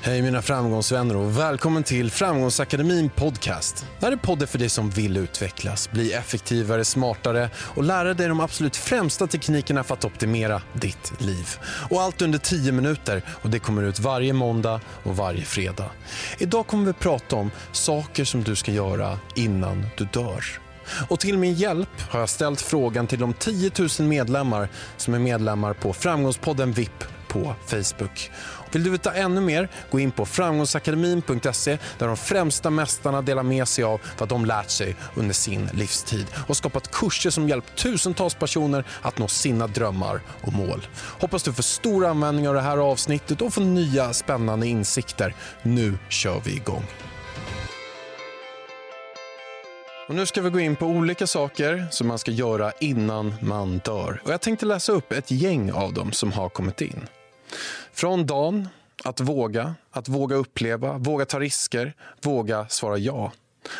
Hej mina framgångsvänner och välkommen till Framgångsakademin podcast. Det här är podden för dig som vill utvecklas, bli effektivare, smartare och lära dig de absolut främsta teknikerna för att optimera ditt liv. Och allt under 10 minuter och det kommer ut varje måndag och varje fredag. Idag kommer vi prata om saker som du ska göra innan du dör. Och till min hjälp har jag ställt frågan till de 10 000 medlemmar som är medlemmar på Framgångspodden VIP på Facebook. Vill du veta ännu mer, gå in på framgångsakademin.se där de främsta mästarna delar med sig av vad de lärt sig under sin livstid och skapat kurser som hjälpt tusentals personer att nå sina drömmar och mål. Hoppas du får stor användning av det här avsnittet och får nya spännande insikter. Nu kör vi igång. Och nu ska vi gå in på olika saker som man ska göra innan man dör. Och jag tänkte läsa upp ett gäng av dem som har kommit in. Från Dan, att våga, att våga uppleva, våga ta risker, våga svara ja.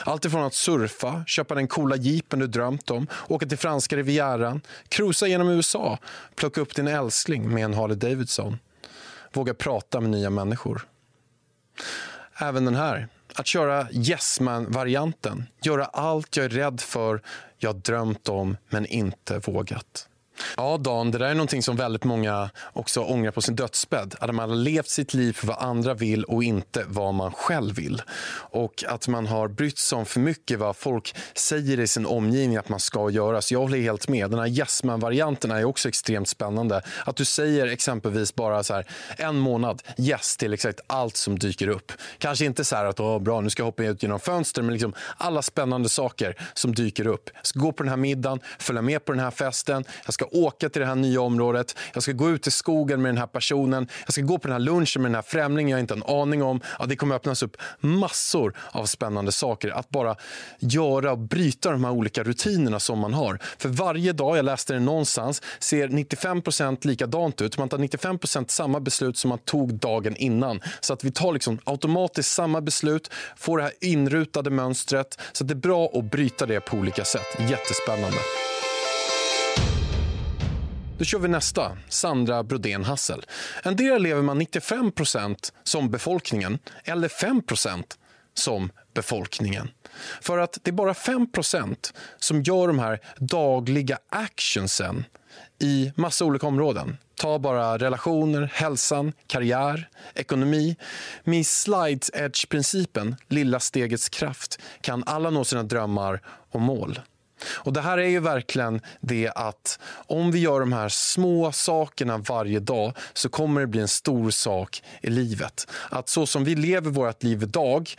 Allt ifrån att surfa, köpa den coola jeepen du drömt om, åka till franska rivieran, cruisa genom USA, plocka upp din älskling med en Harley Davidson. Våga prata med nya människor. Även den här. Att köra yes man-varianten. Göra allt jag är rädd för, jag drömt om men inte vågat. Ja, Dan, det där är någonting som väldigt många också ångrar på sin dödsbädd. Att man har levt sitt liv för vad andra vill och inte vad man själv vill. Och att man har brytt sig om för mycket vad folk säger i sin omgivning att man ska göra. Så jag håller helt med. Den här yes varianten är också extremt spännande. Att du säger exempelvis bara så här, en månad yes till exakt allt som dyker upp. Kanske inte så att Åh, bra, nu ska jag hoppa ut genom fönster, men liksom alla spännande saker som dyker upp. Jag ska gå på den här middagen, följa med på den här festen, jag ska ska åka till det här nya området, jag ska gå ut i skogen med den här personen, jag ska gå på den här lunchen med den här främlingen jag inte en aning om. Ja, det kommer öppnas upp massor av spännande saker. Att bara göra och bryta de här olika rutinerna som man har. För varje dag, jag läste det någonstans, ser 95% likadant ut. Man tar 95% samma beslut som man tog dagen innan. Så att vi tar liksom automatiskt samma beslut, får det här inrutade mönstret. Så det är bra att bryta det på olika sätt. Jättespännande. Då kör vi nästa. Sandra Brodén Hassel. En del lever man 95% som befolkningen eller 5% som befolkningen. För att det är bara 5% som gör de här dagliga actionsen i massa olika områden. Ta bara relationer, hälsan, karriär, ekonomi. Med slides edge-principen, lilla stegets kraft, kan alla nå sina drömmar och mål. Och Det här är ju verkligen det att om vi gör de här små sakerna varje dag så kommer det bli en stor sak i livet. Att så som vi lever vårt liv idag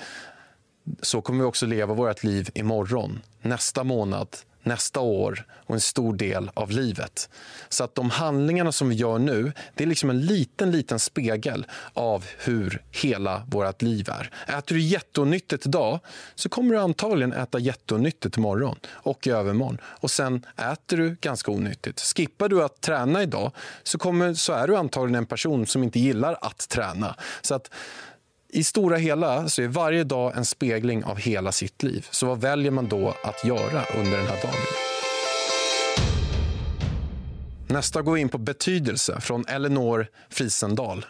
så kommer vi också leva vårt liv imorgon, nästa månad, nästa år och en stor del av livet. Så att de handlingarna som vi gör nu, det är liksom en liten, liten spegel av hur hela vårt liv är. Äter du jätteonyttigt idag så kommer du antagligen äta jätteonyttigt imorgon och i övermorgon. Och sen äter du ganska onyttigt. Skippar du att träna idag så, kommer, så är du antagligen en person som inte gillar att träna. Så att i stora hela så är varje dag en spegling av hela sitt liv. Så vad väljer man då att göra under den här dagen? Nästa går in på betydelse från Eleanor Frisendal.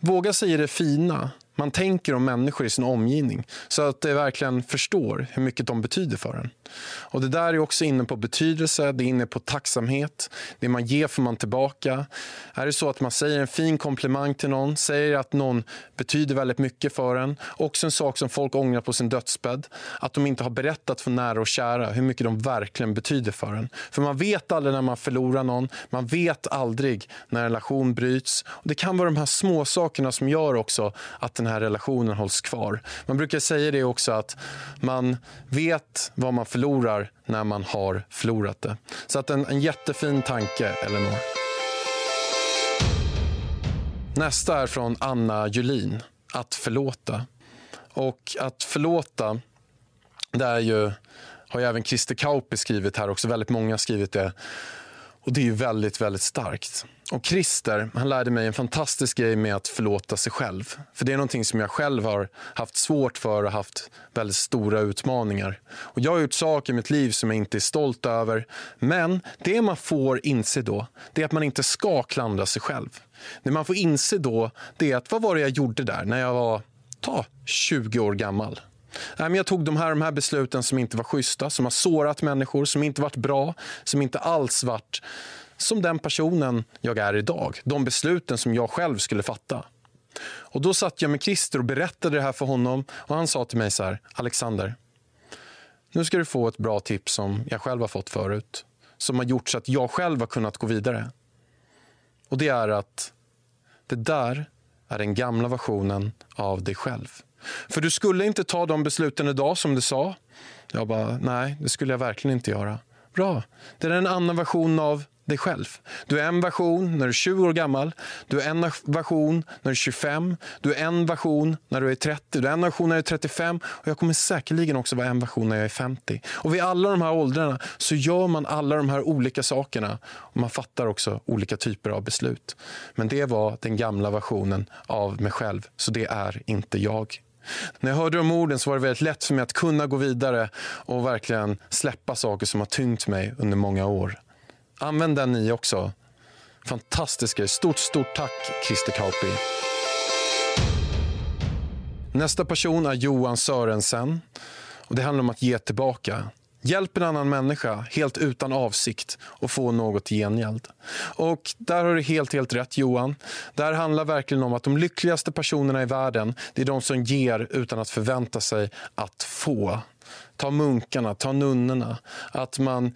Våga säga det fina man tänker om människor i sin omgivning så att de verkligen förstår hur mycket de betyder för en. Och Det där är också inne på betydelse, det är inne på tacksamhet. Det man ger får man tillbaka. Är det så att man säger en fin komplimang till någon, säger att någon betyder väldigt mycket för en. Också en sak som folk ångrar på sin dödsbädd. Att de inte har berättat för nära och kära hur mycket de verkligen betyder för en. För man vet aldrig när man förlorar någon. Man vet aldrig när en relation bryts. Och det kan vara de här små sakerna som gör också att den här relationen hålls kvar. Man brukar säga det också att man vet vad man förlorar när man har förlorat det. Så att en, en jättefin tanke, Eleanor. Nästa är från Anna Julin, Att förlåta. Och att förlåta, det är ju, har ju även Christer Kauppi skrivit här också. Väldigt många har skrivit det. Och det är ju väldigt, väldigt starkt. Och Christer, han lärde mig en fantastisk grej med att förlåta sig själv. För det är någonting som jag själv har haft svårt för och haft väldigt stora utmaningar. Och jag har gjort saker i mitt liv som jag inte är stolt över. Men det man får inse då, det är att man inte ska klandra sig själv. Det man får inse då, det är att vad var det jag gjorde där när jag var, ta 20 år gammal? Jag tog de här, de här besluten som inte var schyssta, som har sårat människor, som inte varit bra, som inte alls varit som den personen jag är idag. De besluten som jag själv skulle fatta. Och Då satt jag med Christer och berättade det här för honom. och Han sa till mig så här, Alexander, nu ska du få ett bra tips som jag själv har fått förut. Som har gjort så att jag själv har kunnat gå vidare. Och Det är att det där är den gamla versionen av dig själv. För du skulle inte ta de besluten idag som du sa. Jag bara, nej, det skulle jag verkligen inte göra. Bra. Det är en annan version av dig själv. Du är en version när du är 20 år gammal, du är en version när du är 25, du är en version när du är 30, du är en version när du är 35 och jag kommer säkerligen också vara en version när jag är 50. Och vid alla de här åldrarna så gör man alla de här olika sakerna och man fattar också olika typer av beslut. Men det var den gamla versionen av mig själv, så det är inte jag. När jag hörde de orden så var det väldigt lätt för mig att kunna gå vidare och verkligen släppa saker som har tyngt mig under många år. Använd den ni också. Fantastiska. Stort, stort tack, Christer Kauppi. Nästa person är Johan Sörensen. Och det handlar om att ge tillbaka. Hjälp en annan människa helt utan avsikt och få något i gengäld. Och där har du helt, helt rätt Johan. Det här handlar verkligen om att de lyckligaste personerna i världen, det är de som ger utan att förvänta sig att få. Ta munkarna, ta nunnorna. Att man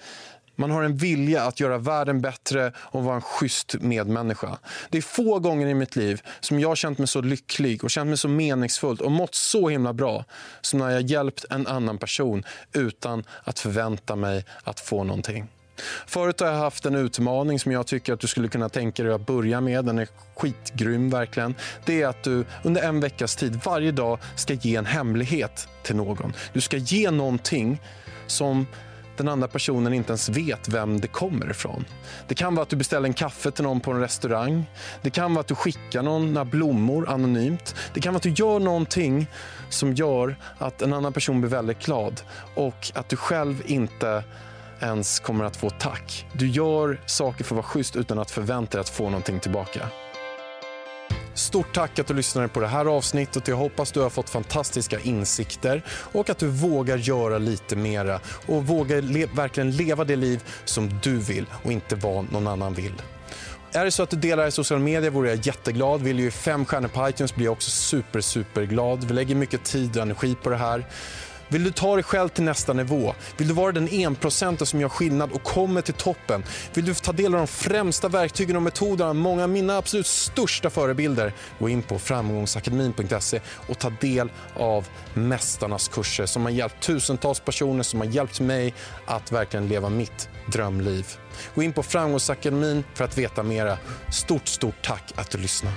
man har en vilja att göra världen bättre och vara en schysst medmänniska. Det är få gånger i mitt liv som jag har känt mig så lycklig och känt mig så meningsfullt och mått så himla bra som när jag hjälpt en annan person utan att förvänta mig att få någonting. Förut har jag haft en utmaning som jag tycker att du skulle kunna tänka dig att börja med. Den är skitgrym verkligen. Det är att du under en veckas tid varje dag ska ge en hemlighet till någon. Du ska ge någonting som den andra personen inte ens vet vem det kommer ifrån. Det kan vara att du beställer en kaffe till någon på en restaurang. Det kan vara att du skickar några blommor anonymt. Det kan vara att du gör någonting som gör att en annan person blir väldigt glad och att du själv inte ens kommer att få tack. Du gör saker för att vara schysst utan att förvänta dig att få någonting tillbaka. Stort tack att du lyssnade på det här avsnittet. Jag hoppas du har fått fantastiska insikter och att du vågar göra lite mera och vågar le verkligen leva det liv som du vill och inte vad någon annan vill. Är det så att du delar i sociala medier vore jag jätteglad. Vill du ge fem stjärnor på iTunes blir jag också super, super glad. Vi lägger mycket tid och energi på det här. Vill du ta dig själv till nästa nivå? Vill du vara den enprocenten som gör skillnad och kommer till toppen? Vill du ta del av de främsta verktygen och metoderna, många av mina absolut största förebilder? Gå in på framgångsakademin.se och ta del av mästarnas kurser som har hjälpt tusentals personer, som har hjälpt mig att verkligen leva mitt drömliv. Gå in på Framgångsakademin för att veta mera. Stort, stort tack att du lyssnade.